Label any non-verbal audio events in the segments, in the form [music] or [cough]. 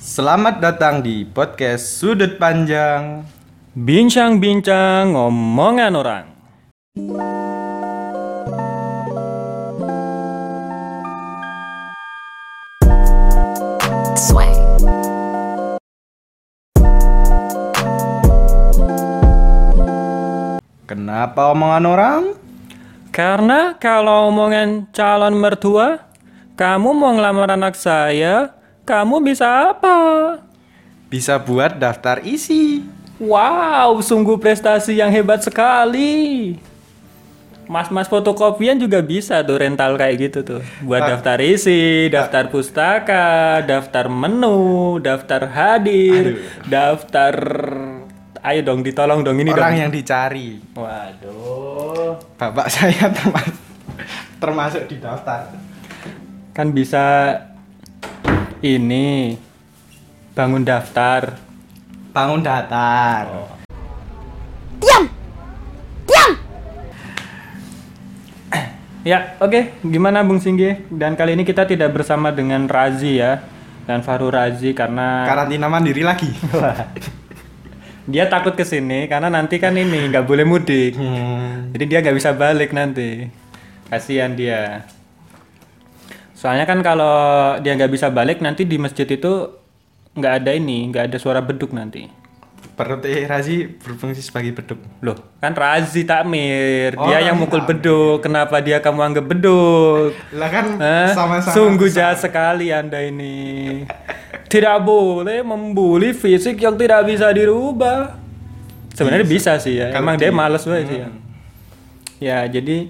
Selamat datang di podcast Sudut Panjang. Bincang-bincang ngomongan orang. Kenapa omongan orang? Karena kalau omongan calon mertua, kamu mau ngelamar anak saya, kamu bisa apa? Bisa buat daftar isi. Wow, sungguh prestasi yang hebat sekali. Mas-mas fotokopian juga bisa tuh rental kayak gitu tuh. Buat daftar isi, daftar pustaka, daftar menu, daftar hadir, daftar Ayo dong ditolong dong ini orang dong. yang dicari. Waduh. Bapak [laughs] saya termasuk termasuk di daftar. Kan bisa ini bangun daftar. Bangun datar. Ya, oke. Gimana Bung Singgi? Dan kali ini kita tidak bersama dengan Razi ya. Dan Faru Razi karena Karantina mandiri lagi. [laughs] dia takut ke sini karena nanti kan ini nggak boleh mudik. Hmm. Jadi dia nggak bisa balik nanti. Kasihan dia. Soalnya kan kalau dia nggak bisa balik nanti di masjid itu nggak ada ini, nggak ada suara beduk nanti. Perut eh, Razi berfungsi sebagai beduk. Loh, kan Razi takmir. Oh, dia yang Razi mukul takmir. beduk. Kenapa dia kamu anggap beduk? Lah kan Hah? sama-sama. Sungguh jahat sekali Anda ini. Tidak boleh membuli fisik yang tidak bisa dirubah. Sebenarnya bisa, sih ya. Kalau Emang dia di- males banget sih ya. Ya, jadi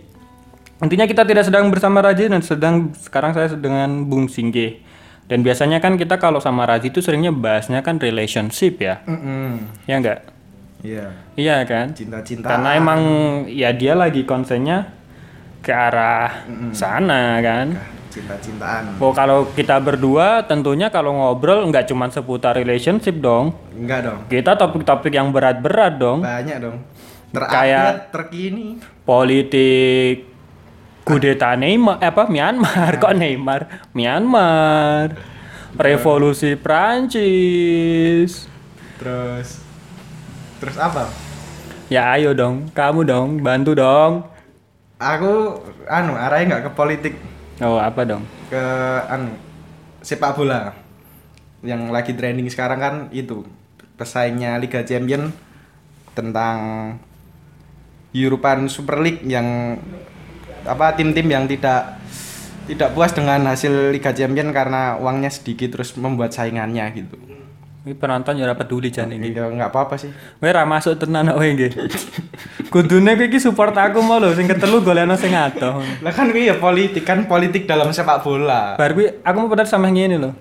intinya kita tidak sedang bersama Raji dan sedang sekarang saya dengan Bung Singge. Dan biasanya kan kita kalau sama Raji itu seringnya bahasnya kan relationship ya. Mm-mm. Ya enggak? Iya. Iya kan? Cinta-cinta. Karena emang ya dia lagi konsennya ke arah sana kan. cinta-cintaan. Oh kalau kita berdua tentunya kalau ngobrol nggak cuma seputar relationship dong. Enggak dong. Kita topik-topik yang berat-berat dong. Banyak dong. Terupdate, terkini. Politik kudeta Neymar apa Myanmar. Kok Neymar? Myanmar. Revolusi Prancis. Terus terus apa? ya ayo dong. Kamu dong bantu dong. Aku anu arahnya nggak ke politik, oh apa dong? Ke anu sepak bola. Yang lagi trending sekarang kan itu pesaingnya Liga Champion tentang European Super League yang apa tim-tim yang tidak tidak puas dengan hasil Liga Champion karena uangnya sedikit terus membuat saingannya gitu. ini penonton ya peduli jan ini Ya nggak apa-apa sih. Kowe ra masuk tenan kowe nggih. Kudune kowe iki support aku mau lho sing ketelu golekno sing adoh. Lah kan kuwi ya politik kan politik dalam sepak bola. Bar kuwi aku mau pada sama ngene loh.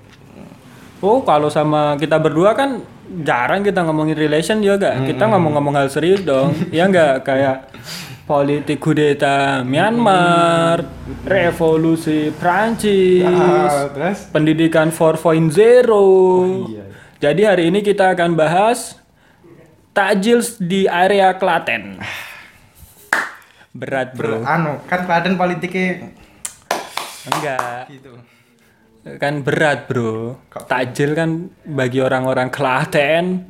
Oh, kalau sama kita berdua kan jarang kita ngomongin relation juga. Kita ngomong-ngomong hal serius dong. ya enggak kayak politik kudeta Myanmar, revolusi Prancis, Ah, terus pendidikan 4.0. iya. Jadi hari ini kita akan bahas takjil di area Klaten. Berat bro. anu kan Klaten politiknya Enggak. gitu. Kan berat bro. Takjil kan bagi orang-orang Klaten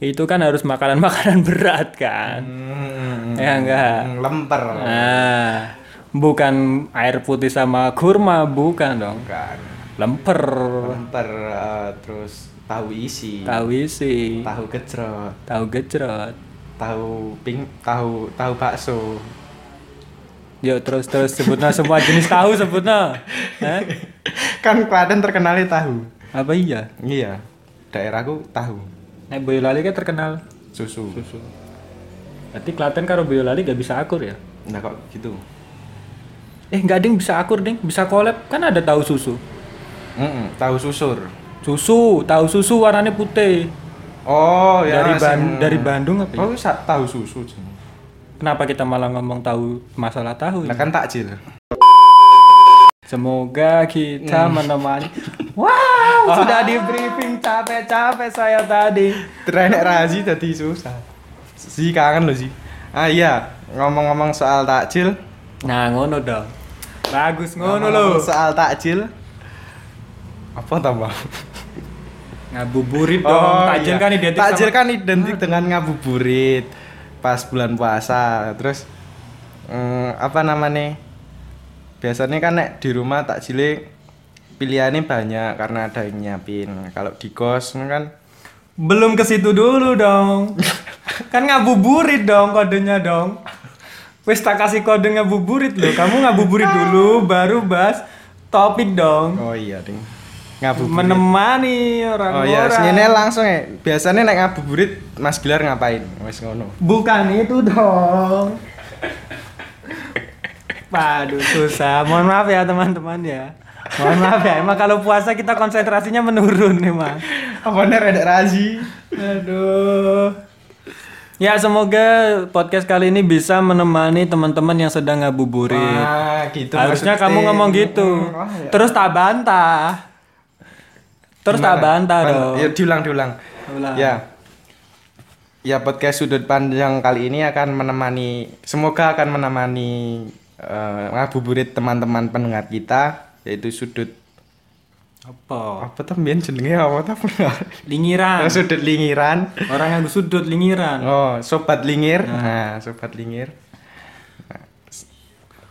itu kan harus makanan-makanan [laughs] berat kan. Hmm, Ya enggak. lemper. Nah, bukan air putih sama kurma bukan dong. Bukan. Lemper, Lemper eh, terus tahu isi. tahu isi, Tahu gejrot, tahu gejrot. tahu ping, tahu tahu bakso. Yuk terus terus sebutnya semua jenis tahu sebutnya. [laughs] Hah? Kan Klaten terkenalnya tahu. Apa iya? Iya. Daerahku tahu. Nek Boyolali kan terkenal Susu. susu. Berarti Klaten karo Boyolali gak bisa akur ya? Nah kok gitu. Eh nggak ding bisa akur ding, bisa collab kan ada tahu susu. Mm-mm, tahu susur. Susu, tahu susu warnanya putih. Oh ya. dari Ban- sing- dari Bandung apa? ya? Oh tahu susu. Kenapa kita malah ngomong tahu masalah tahu? Nah ini? kan takjil. Semoga kita menemani. [laughs] Wow, sudah [laughs] di briefing capek-capek saya tadi. Trenek Razi tadi susah. Si kangen loh sih. Ah iya, ngomong-ngomong soal takjil, Nah, ngono dong. Bagus ngono loh. Soal takjil. Apa tambah? Ngabuburit dong. takjil iya. kan identik Takjil sama kan identik dengan ngabuburit pas bulan puasa. Terus mm, apa namanya? Biasanya kan nek di rumah takjilnya pilihannya banyak karena ada yang nyiapin. Kalau di kos kan belum ke situ dulu dong. kan ngabuburit dong kodenya dong. Wes tak kasih kode ngabuburit loh. Kamu ngabuburit dulu baru bahas topik dong. oh iya ding. Ngabuburit. Menemani Oh orang-orang. iya, sini langsung ya. Biasanya nek ngabuburit Mas Gilar ngapain? Wes ngono. Bukan itu dong. Waduh susah. Mohon maaf ya teman-teman ya. Mohon maaf ya. Emang kalau puasa kita konsentrasinya menurun emang. Apa nek redek razi? Aduh. Ya semoga podcast kali ini bisa menemani teman-teman yang sedang ngabuburit. Wah, gitu. Harusnya maksudnya. kamu ngomong gitu. Wah, ya. Terus tak bantah. Terus tak Gimana? bantah Ban- dong. Ya diulang diulang. Ulang. Ya. Ya podcast sudut pandang kali ini akan menemani semoga akan menemani eh, ngabuburit teman-teman pendengar kita yaitu sudut Apa? apa tuh jenenge apa tuh Lingiran. [laughs] sudut lingiran. Orang yang sudut lingiran. Oh, sobat lingir. Nah, sobat lingir.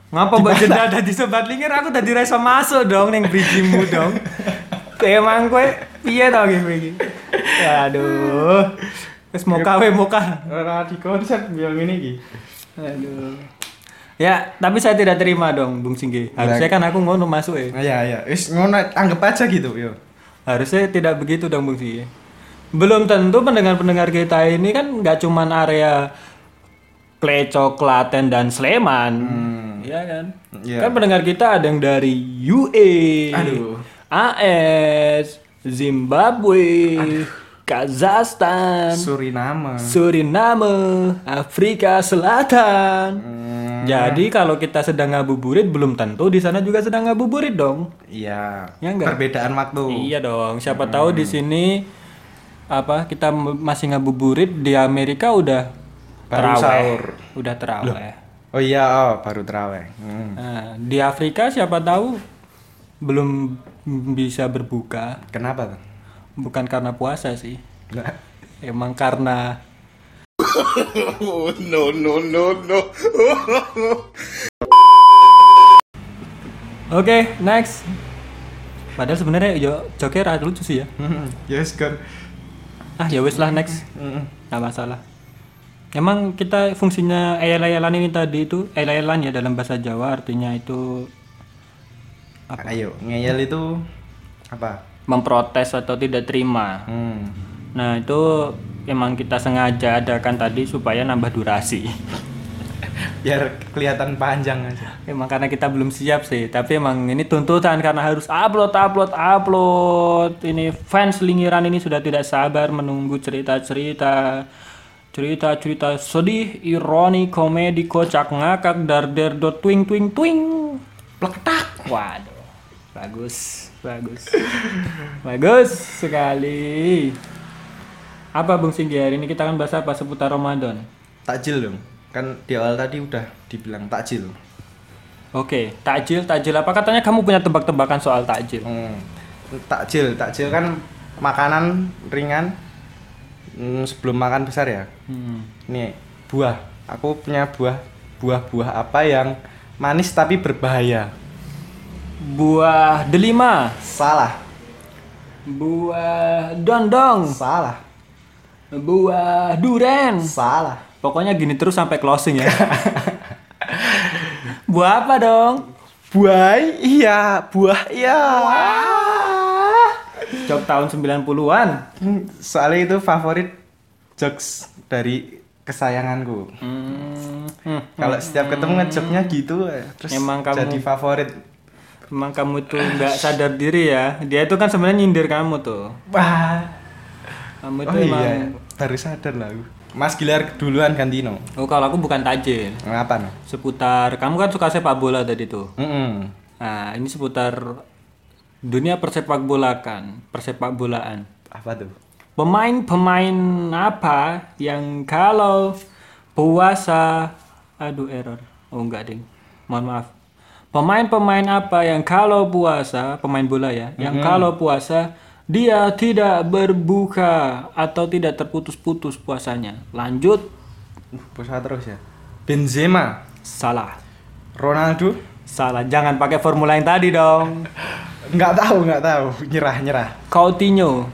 Ngapa mbak jeda ada di sobat lingir aku tadi rasa masuk dong neng bridgingmu dong. [laughs] Emang kowe piye to iki iki? Aduh. Wis mau kawe mau kah? Ora di konsep biar ini iki. Aduh. Ya, tapi saya tidak terima dong, Bung Singgi. Harusnya kan aku ngono masuk ya. Iya, iya. Wis ngono anggap aja gitu, yo. Harusnya tidak begitu dong, Bung Singgi. Belum tentu pendengar-pendengar kita ini kan nggak cuman area Kleco, Klaten, dan Sleman. Iya kan? Iya. Kan pendengar kita ada yang dari UE, Aduh. AS, Zimbabwe, Kazakhstan, Suriname. Suriname, Afrika Selatan. Hmm, Jadi kalau kita sedang ngabuburit belum tentu di sana juga sedang ngabuburit dong. iya. Ya enggak? Perbedaan waktu. Iya dong. Siapa tahu di sini apa kita masih ngabuburit di Amerika udah Baru terawih. sahur. Udah terawih. Oh iya, oh, baru terawih. Hmm. Nah, di Afrika siapa tahu belum bisa berbuka. Kenapa? Bukan karena puasa sih. Emang karena [laughs] [laughs] Oke, next. Padahal sebenarnya yo joker ada lucu sih ya. Hmm, yes, kan. Ah, ya wes lah next. Hmm. Nggak masalah. Emang kita fungsinya ayal-ayalan ini tadi itu ayal-ayalan ya dalam bahasa Jawa artinya itu Ayo, ngeyel itu apa? memprotes atau tidak terima. Hmm. Nah, itu emang kita sengaja adakan tadi supaya nambah durasi. [laughs] Biar kelihatan panjang aja. Emang karena kita belum siap sih, tapi emang ini tuntutan karena harus upload, upload, upload. Ini fans lingiran ini sudah tidak sabar menunggu cerita-cerita, cerita-cerita sedih, ironi, komedi, kocak, ngakak, dar der dot twing twing twing. Pleketak. Waduh, bagus, bagus, bagus sekali. Apa Bung Singgi hari ini kita akan bahas apa seputar Ramadan? Takjil dong. Kan di awal tadi udah dibilang takjil. Oke, takjil, takjil apa katanya kamu punya tebak-tebakan soal takjil? Hmm. Takjil, takjil kan makanan ringan hmm, sebelum makan besar ya. Hmm. Nih, buah. Aku punya buah buah-buah apa yang manis tapi berbahaya. Buah delima, Salah. buah dondong, Salah. Buah duren. Salah. Pokoknya gini terus sampai closing ya. [laughs] buah apa dong? Buah iya, buah iya. Jok tahun 90-an. Hmm, Soalnya itu favorit jokes dari kesayanganku. Hmm. hmm. Kalau setiap ketemu ngejoknya gitu, eh, terus Emang kamu- jadi favorit. Emang kamu tuh nggak sadar diri ya. Dia itu kan sebenarnya nyindir kamu tuh. Wah. Kamu itu Oh emang iya, baru sadar lah aku. Mas Gilar duluan ganti no. Oh, kalau aku bukan tajil. Ngapa no? Seputar kamu kan suka sepak bola tadi tuh. Mm-mm. Nah, ini seputar dunia persepak bolakan, persepak bolaan. Apa tuh? Pemain-pemain apa yang kalau puasa aduh error. Oh enggak, Ding. Mohon maaf. Pemain-pemain apa yang kalau puasa, pemain bola ya, yang kalau puasa Dia tidak berbuka atau tidak terputus-putus puasanya. Lanjut, Uh, puasa terus ya. Benzema, salah. Ronaldo, Salah, jangan pakai formula yang tadi dong. [laughs] nggak tahu nggak tahu, nyerah nyerah. Coutinho.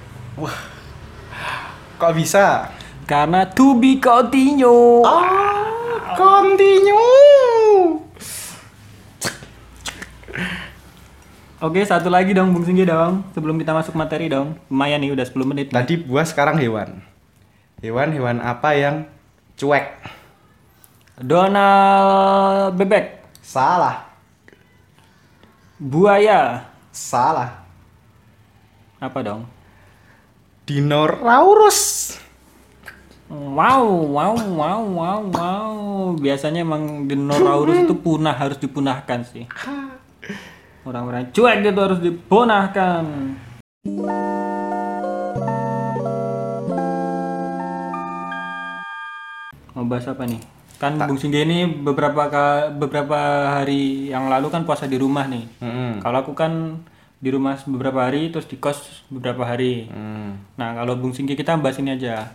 Kok bisa? Karena to be Coutinho. Continue. Oke, satu lagi dong Bung Singgi dong. Sebelum kita masuk materi dong. Lumayan nih udah 10 menit. nih. Tadi buas sekarang hewan. Hewan hewan apa yang cuek? Donald Bebek. Salah. Buaya. Salah. Apa dong? Dinosaurus. Wow, wow, wow, wow, wow. Biasanya emang dinosaurus itu punah harus dipunahkan sih. Orang-orang cuek gitu harus dipunahkan. Mau bahas apa nih? Kan Bung Singgi ini beberapa beberapa hari yang lalu kan puasa di rumah nih. Hmm. Kalau aku kan di rumah beberapa hari terus di kos beberapa hari. Hmm. Nah, kalau Bung Singgi kita bahas ini aja.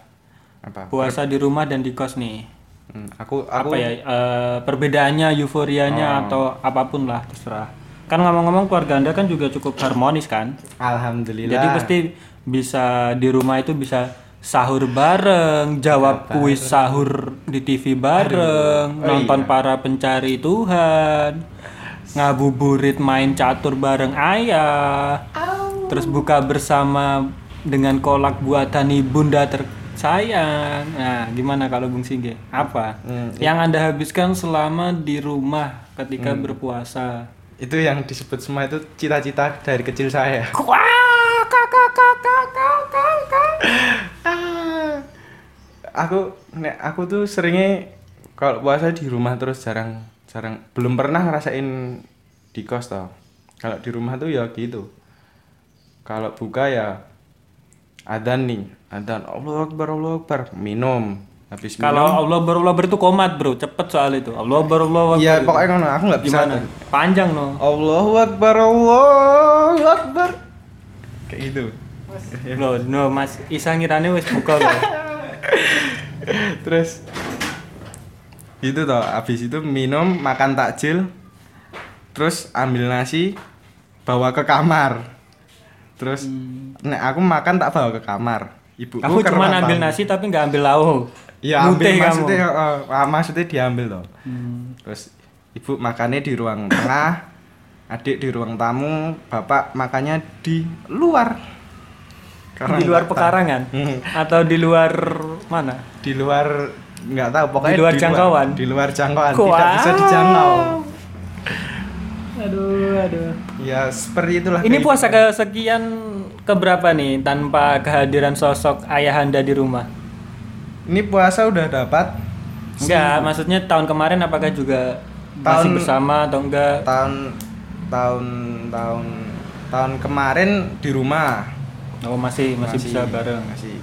Apa? Puasa di rumah dan di kos nih. Hmm, Aku aku Apa ya eh, perbedaannya, euforianya atau apa pun lah terserah. Kan ngomong-ngomong keluarga Anda kan juga cukup harmonis kan? Alhamdulillah. Jadi pasti bisa di rumah itu bisa sahur bareng, jawab kuis sahur di TV bareng, Oh nonton iya. para pencari Tuhan, ngabuburit main catur bareng ayah, terus buka bersama dengan kolak buatan ibunda tersayang. Nah, gimana kalau Bung Singge? Apa Hmm, yang anda habiskan selama di rumah ketika berpuasa? Itu yang disebut semua itu cita-cita dari kecil saya. Ah. aku nek aku tuh seringnya kalau puasa di rumah terus jarang jarang. Belum pernah ngerasain di kos toh. Kalau di rumah tuh ya gitu. Kalau buka ya adan nih. Adan Allah Akbar Allah Akbar. Minum habis Kalau minum Allah Akbar Allah itu komat bro, cepet soal itu. Allah Akbar Allah Akbar. ya pokoknya ngono aku nggak bisa gimana? Panjang no. Allahu Akbar Allahu Akbar kayak gitu Loh, no Mas Isa ngirane wis buka loh. [laughs] terus itu toh habis itu minum makan takjil terus ambil nasi bawa ke kamar terus nek aku makan tak bawa ke kamar ibuku Kamu ke cuma ambil nasi tapi nggak ambil lauk. Ya ambil maksudnya eh, ah, maksudnya diambil toh Hmm. terus ibu makannya di ruang tengah adik di ruang tamu bapak makannya di luar Karena di luar pekarangan Hmm. atau di luar mana? di luar nggak tahu pokoknya Di luar jangkauan? di luar jangkauan Wow. tidak bisa dijangkau Aduh, aduh. ya seperti itulah Ini puasa kesekian keberapa nih tanpa kehadiran sosok ayahanda di rumah? Ini puasa udah dapat Enggak, maksudnya tahun kemarin apakah juga masih Tahun- bersama atau enggak? tahun tahun tahun tahun kemarin di rumah Oh, masih masih, bisa bareng. masih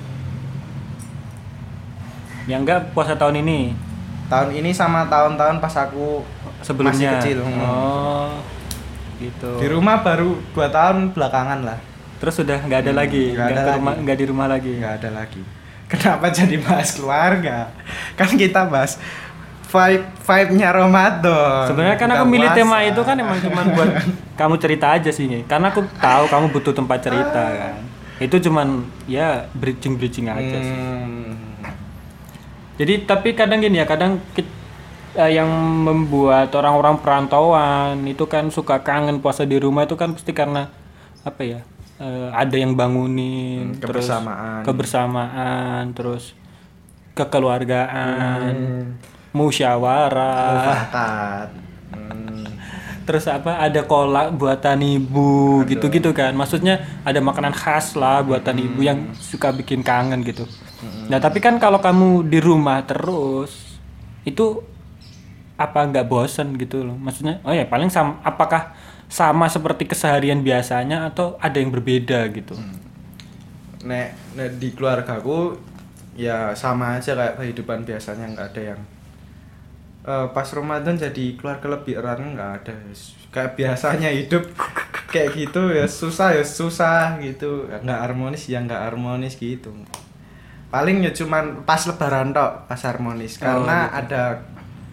Ya enggak puasa tahun ini tahun ini sama tahun-tahun pas aku sebelumnya. masih kecil hmm. Oh. Gitu. di rumah baru dua tahun belakangan lah Terus sudah nggak ada lagi, nggak ada rumah, nggak di rumah lagi. nggak ada lagi kenapa jadi bahas keluarga kan kita bahas vibe vibe nya Ramadan Sebenarnya kan aku milih puasa. tema itu kan emang cuma buat kamu cerita aja sih, karena aku tahu kamu butuh tempat cerita kan. Itu cuman ya bridging bridging aja sih. Hmm. Jadi tapi kadang gini ya, kadang kit- eh, yang membuat orang-orang perantauan itu kan suka kangen puasa di rumah itu kan pasti karena apa ya? Eh, ada yang bangunin, Hmm, terus kebersamaan. kebersamaan, terus kekeluargaan, Hmm. musyawarah, Mufakat. Hmm. [laughs] terus apa? Ada kolak buatan ibu, gitu-gitu kan. Maksudnya ada makanan khas lah buatan ibu yang suka bikin kangen gitu. Nah tapi kan kalau kamu di rumah terus itu apa nggak bosen gitu loh maksudnya oh ya paling sama apakah sama seperti keseharian biasanya atau ada yang berbeda gitu? Nek, nek di keluargaku ya sama aja kayak kehidupan biasanya nggak ada yang Eh, pas Ramadan jadi keluarga lebih erat nggak ada. Kayak biasanya hidup [laughs] kayak gitu ya susah ya susah gitu. Nggak harmonis ya nggak harmonis gitu. Paling ya cuman pas lebaran tok pas harmonis. Oh, karena gitu. ada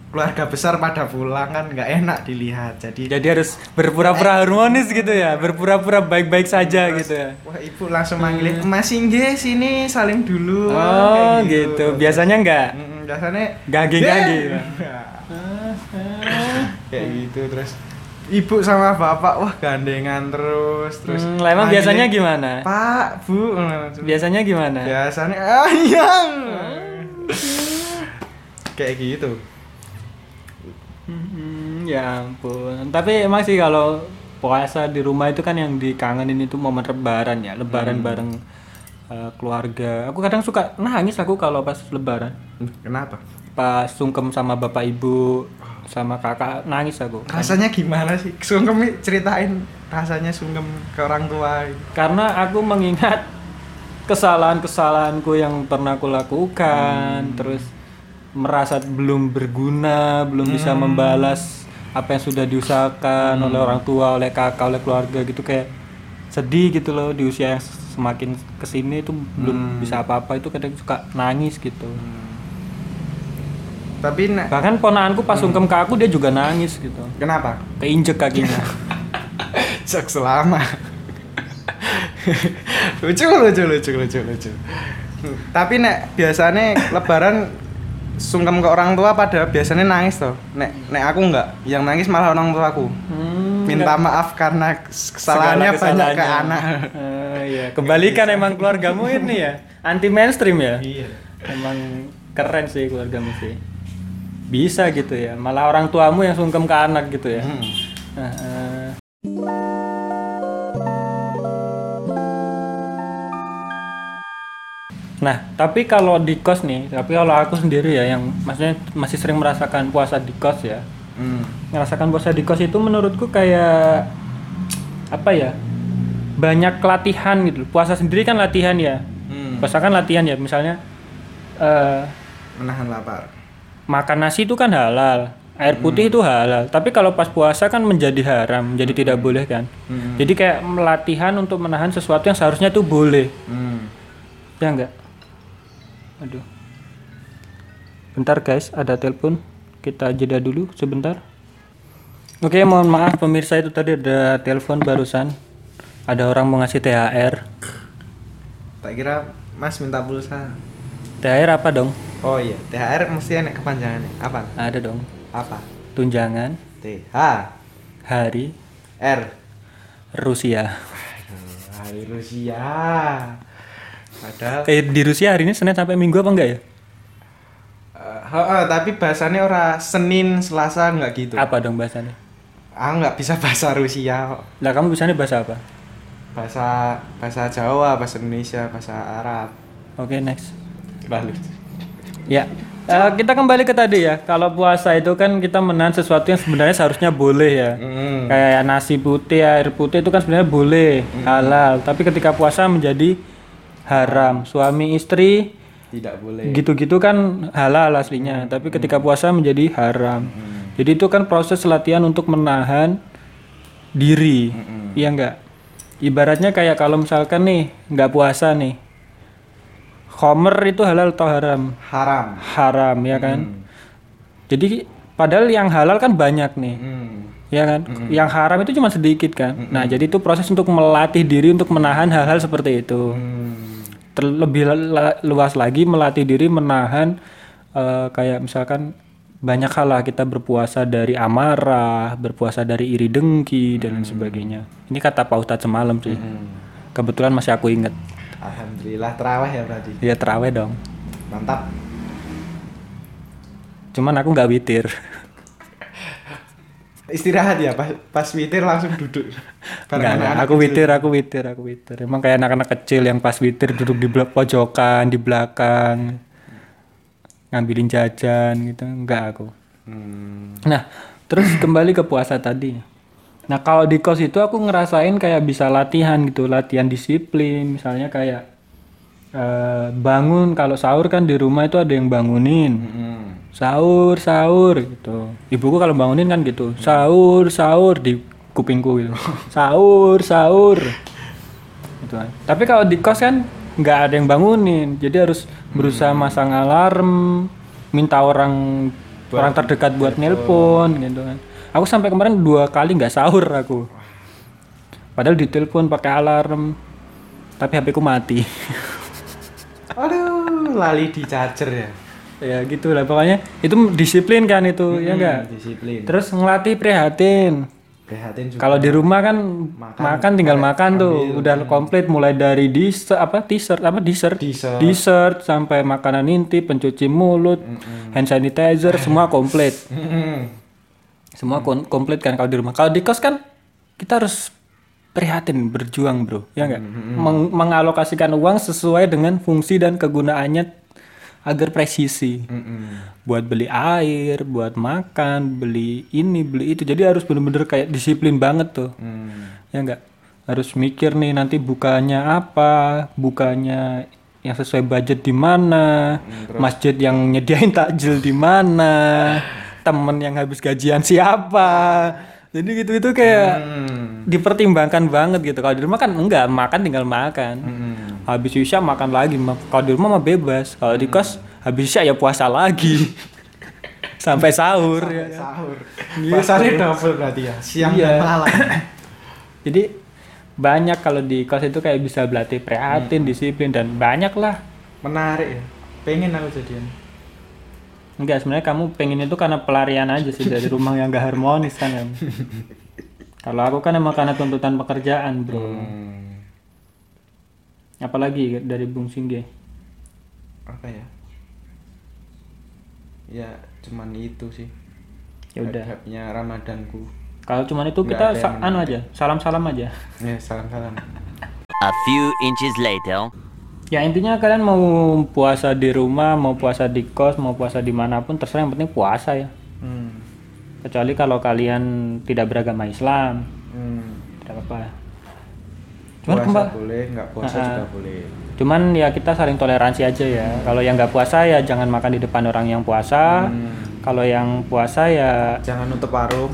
keluarga besar pada pulang kan nggak enak dilihat jadi Jadi harus berpura-pura harmonis gitu ya, berpura-pura baik-baik saja gitu ya. wah ibu langsung manggilin mas Inge sini saling dulu Oh Kayak gitu. Biasanya enggak. Mm, biasanya Gage-gage. "Yeah." [laughs] kayak gitu terus ibu sama bapak wah gandengan terus terus Hmm, lah emang biasanya gimana? pak bu Biasanya gimana? biasanya ayang kayak gitu Hmm, ya ampun. Tapi emang sih kalau puasa di rumah itu kan yang dikangenin itu momen lebaran ya, lebaran bareng eh, keluarga. Aku kadang suka nangis aku kalau pas lebaran. kenapa Pas sungkem sama bapak ibu sama kakak nangis aku. rasanya gimana sih sungkem ceritain rasanya sungkem ke orang tua Karena aku mengingat kesalahan-kesalahanku yang pernah aku lakukan, terus merasa belum berguna, belum bisa membalas apa yang sudah diusahakan oleh orang tua, oleh kakak, oleh keluarga gitu kayak sedih gitu loh di usia yang semakin ke sini itu belum bisa apa-apa itu kadang suka nangis gitu. tapi nek Bahkan ponakanku pas sungkem ke aku dia juga nangis gitu, kenapa? Keinjek kakinya. [laughs] Cek selama. [laughs] Lucu lucu lucu lucu lucu. Tapi nek biasanya lebaran sungkem ke orang tua pada biasanya nangis tuh nek nek aku enggak yang nangis malah orang tua aku Hmm, minta maaf karena kesalahannya banyak ke anak Eh, iya. [laughs] Kebalikan emang keluargamu ini ya, anti mainstream ya. iya Emang keren sih keluargamu sih. Bisa gitu ya, malah orang tuamu yang sungkem ke anak gitu ya. Hmm. Nah, eh. Nah, tapi kalau di kos nih, tapi kalau aku sendiri ya yang maksudnya masih sering merasakan puasa di kos ya. Hmm. Ngerasakan puasa di kos itu menurutku kayak apa ya? Banyak latihan gitu. Puasa sendiri kan latihan ya. Hmm. Puasa kan latihan ya, misalnya eh menahan lapar makan nasi itu kan halal, air putih itu halal. Tapi kalau pas puasa kan menjadi haram, jadi tidak boleh kan. Hmm. Jadi kayak latihan untuk menahan sesuatu yang seharusnya itu boleh. Hmm. Ya enggak? Aduh. Bentar guys, ada telepon. Kita jeda dulu sebentar. Oke, mohon maaf pemirsa itu tadi ada telepon barusan. Ada orang mau ngasih THR. tak kira mas minta pulsa THR apa dong? oh iya THR mesti enak kepanjangannya apa Ada dong. apa Tunjangan T H hari R Rusia. Aduh, hari Rusia padahal Eh di Rusia hari ini Senin sampai Minggu apa enggak ya? Heeh, tapi bahasanya ora Senin, Selasa nggak gitu. Apa dong bahasanya? Aku nggak bisa [laughs] bahasa Rusia. Lah kamu bisanya bahasa apa? bahasa bahasa Jawa, bahasa Indonesia, bahasa Arab. Oke, next. Lalu. Ya. eh, kita kembali ke tadi ya. Kalau puasa itu kan kita menahan sesuatu yang sebenarnya seharusnya boleh ya. Hmm. Kayak nasi putih, air putih itu kan sebenarnya boleh, halal. Tapi ketika puasa menjadi haram. Suami istri Tidak boleh. gitu-gitu kan halal aslinya. Tapi ketika puasa menjadi haram. Jadi itu kan proses latihan untuk menahan diri. Iya enggak? Ibaratnya kayak kalau misalkan nih nggak puasa nih. Homer itu halal atau haram? Haram. Haram ya kan? Jadi padahal yang halal kan banyak nih. Hmm. Ya kan? Yang haram itu cuma sedikit kan. Nah, jadi itu proses untuk melatih diri untuk menahan hal-hal seperti itu. Hmm. Terlebih luas lagi melatih diri menahan eh, kayak misalkan banyak hal lah kita berpuasa dari amarah, berpuasa dari iri dengki dan lain sebagainya. Ini kata Pak Ustadz semalam sih. Kebetulan masih aku inget. Alhamdulillah terawih ya berarti. Ya terawih dong. Mantap. Cuman aku nggak witir. Istirahat ya pas pas witir langsung duduk. [laughs] Bareng Enggak, enggak. anak-anak aku kecil. witir, aku witir, aku witir. Emang kayak anak-anak kecil yang pas witir duduk di belak- pojokan, di belakang, ngambilin jajan gitu. Enggak aku. Hmm. Nah, terus [clears throat] kembali ke puasa tadi. Nah, kalau di kos itu aku ngerasain kayak bisa latihan gitu, latihan disiplin. Misalnya kayak eh, bangun kalau sahur kan di rumah itu ada yang bangunin. Hmm. Sahur, sahur gitu. Ibuku kalau bangunin kan gitu. Sahur, sahur di kupingku gitu. [laughs] Sahur, sahur. Gitu kan. Tapi kalau di kos kan nggak ada yang bangunin, jadi harus berusaha masang alarm, minta orang orang terdekat buat nelpon gitu kan. Aku sampai kemarin dua kali nggak sahur aku. Padahal ditelepon pakai alarm, tapi HP ku mati. [laughs] Aduh, lali di charger ya. Ya gitu lah pokoknya itu disiplin kan itu ya enggak. Hmm, Disiplin. Terus ngelatih prihatin. Prihatin juga. Kalau di rumah kan makan, tinggal makan tuh, udah komplit mulai dari dessert apa dessert apa dessert Dessert. dessert sampai makanan inti, pencuci mulut, hand sanitizer semua [laughs] komplit. Semua kon- komplit kan kalau di rumah. Kalau di kos kan kita harus prihatin berjuang, Bro. Ya enggak? Meng- mengalokasikan uang sesuai dengan fungsi dan kegunaannya agar presisi. Mm-mm. Buat beli air, buat makan, beli ini, beli itu. Jadi harus bener-bener kayak disiplin banget tuh. Hmm. Ya enggak? Harus mikir nih nanti bukanya apa, bukanya yang sesuai budget di mana, masjid yang nyediain takjil di mana, temen yang habis gajian siapa. Jadi gitu-gitu kayak Hmm. dipertimbangkan banget gitu. Kalau di rumah kan enggak, makan tinggal makan. Hmm. Habis isya makan lagi. Kalau di rumah mah bebas. Kalau di kos habis isya ya puasa lagi. [laughs] Sampai sahur ya. kan. Sahur. Pasarnya double berarti ya. Siang Iya. dan malam. [laughs] Jadi banyak kalau di kos itu kayak bisa berlatih prihatin, disiplin dan banyak lah. Menarik ya. Pengen aku jadian. Enggak, sebenarnya kamu pengen itu karena pelarian aja sih dari rumah yang gak harmonis kan em. [laughs] Kalau aku kan emang karena tuntutan pekerjaan, Bro. Hmm. Apalagi dari Bung Singge. Apa ya? Ya, cuman itu sih. Ya udah. Hadapnya Ramadanku. Kalau cuman itu Nggak kita sa- anu aja, salam-salam aja. Ya, salam-salam. A few inches later. Ya intinya kalian mau puasa di rumah, mau puasa di kos, mau puasa di mana pun terserah yang penting puasa ya. Hmm. Kecuali kalau kalian tidak beragama Islam, Hmm. tidak apa-apa. Cuman puasa kembali, boleh, nggak puasa Ah, juga boleh. cuman ya kita saling toleransi aja ya. Kalau yang nggak puasa ya jangan makan di depan orang yang puasa. Hmm. Kalau yang puasa ya Jangan nutup warung.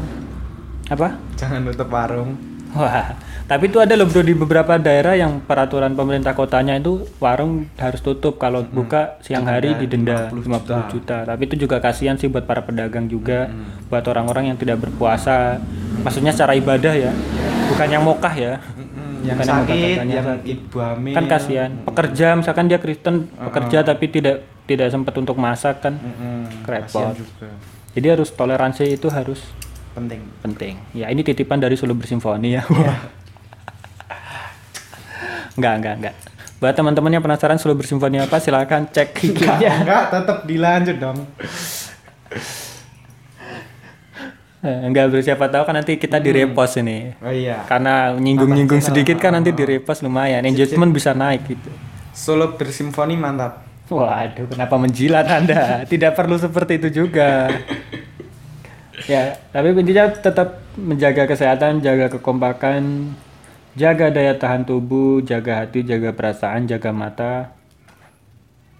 apa? Jangan nutup warung. Wah, tapi itu ada loh bro di beberapa daerah yang peraturan pemerintah kotanya itu warung harus tutup kalau buka siang hari didenda 50 juta. Tapi itu juga kasihan sih buat para pedagang juga, buat orang-orang yang tidak berpuasa. Maksudnya secara ibadah ya, bukan yang mokah ya. Yang Bukan yang sakit, yang sakit. ibu hamil. Kan kasihan. Pekerja misalkan dia Kristen, pekerja tapi tidak tidak sempat untuk masak kan. Repot. Juga. Jadi harus toleransi itu harus Penting. penting. Ya ini titipan dari Solo Bersimfoni ya. [laughs] enggak, enggak, enggak. Buat teman-teman yang penasaran Solo Bersimfoni apa, silakan cek IG-nya. Enggak, tetap dilanjut dong. [laughs] [laughs] Enggak bro, siapa tahu kan nanti kita di repost ini. Oh iya. Karena nyinggung-nyinggung sedikit kan nanti di repost lumayan. Engagement bisa naik gitu. Solo bersimfoni mantap. Waduh, kenapa menjilat Anda? Tidak perlu seperti itu juga. ya, tapi intinya tetap menjaga kesehatan, jaga kekompakan, jaga daya tahan tubuh, jaga hati, jaga perasaan, jaga mata.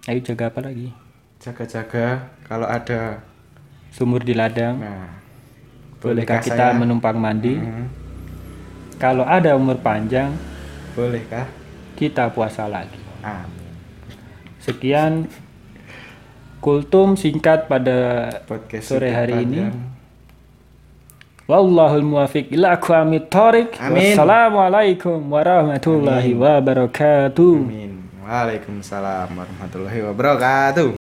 Ayo jaga apa lagi? Jaga-jaga kalau ada Sumur di ladang. nah Bolehkah bolehkah kita saya- menumpang mandi? Hmm, Kalau ada umur panjang, bolehkah? kita puasa lagi. Ah, Sekian kultum singkat pada podcast sore hari ini. pandang. Wallahul muwafiq ila aqwamit thoriq. Amin. Wassalamualaikum warahmatullahi wabarakatuh. Amin. Waalaikumsalam warahmatullahi wabarakatuh.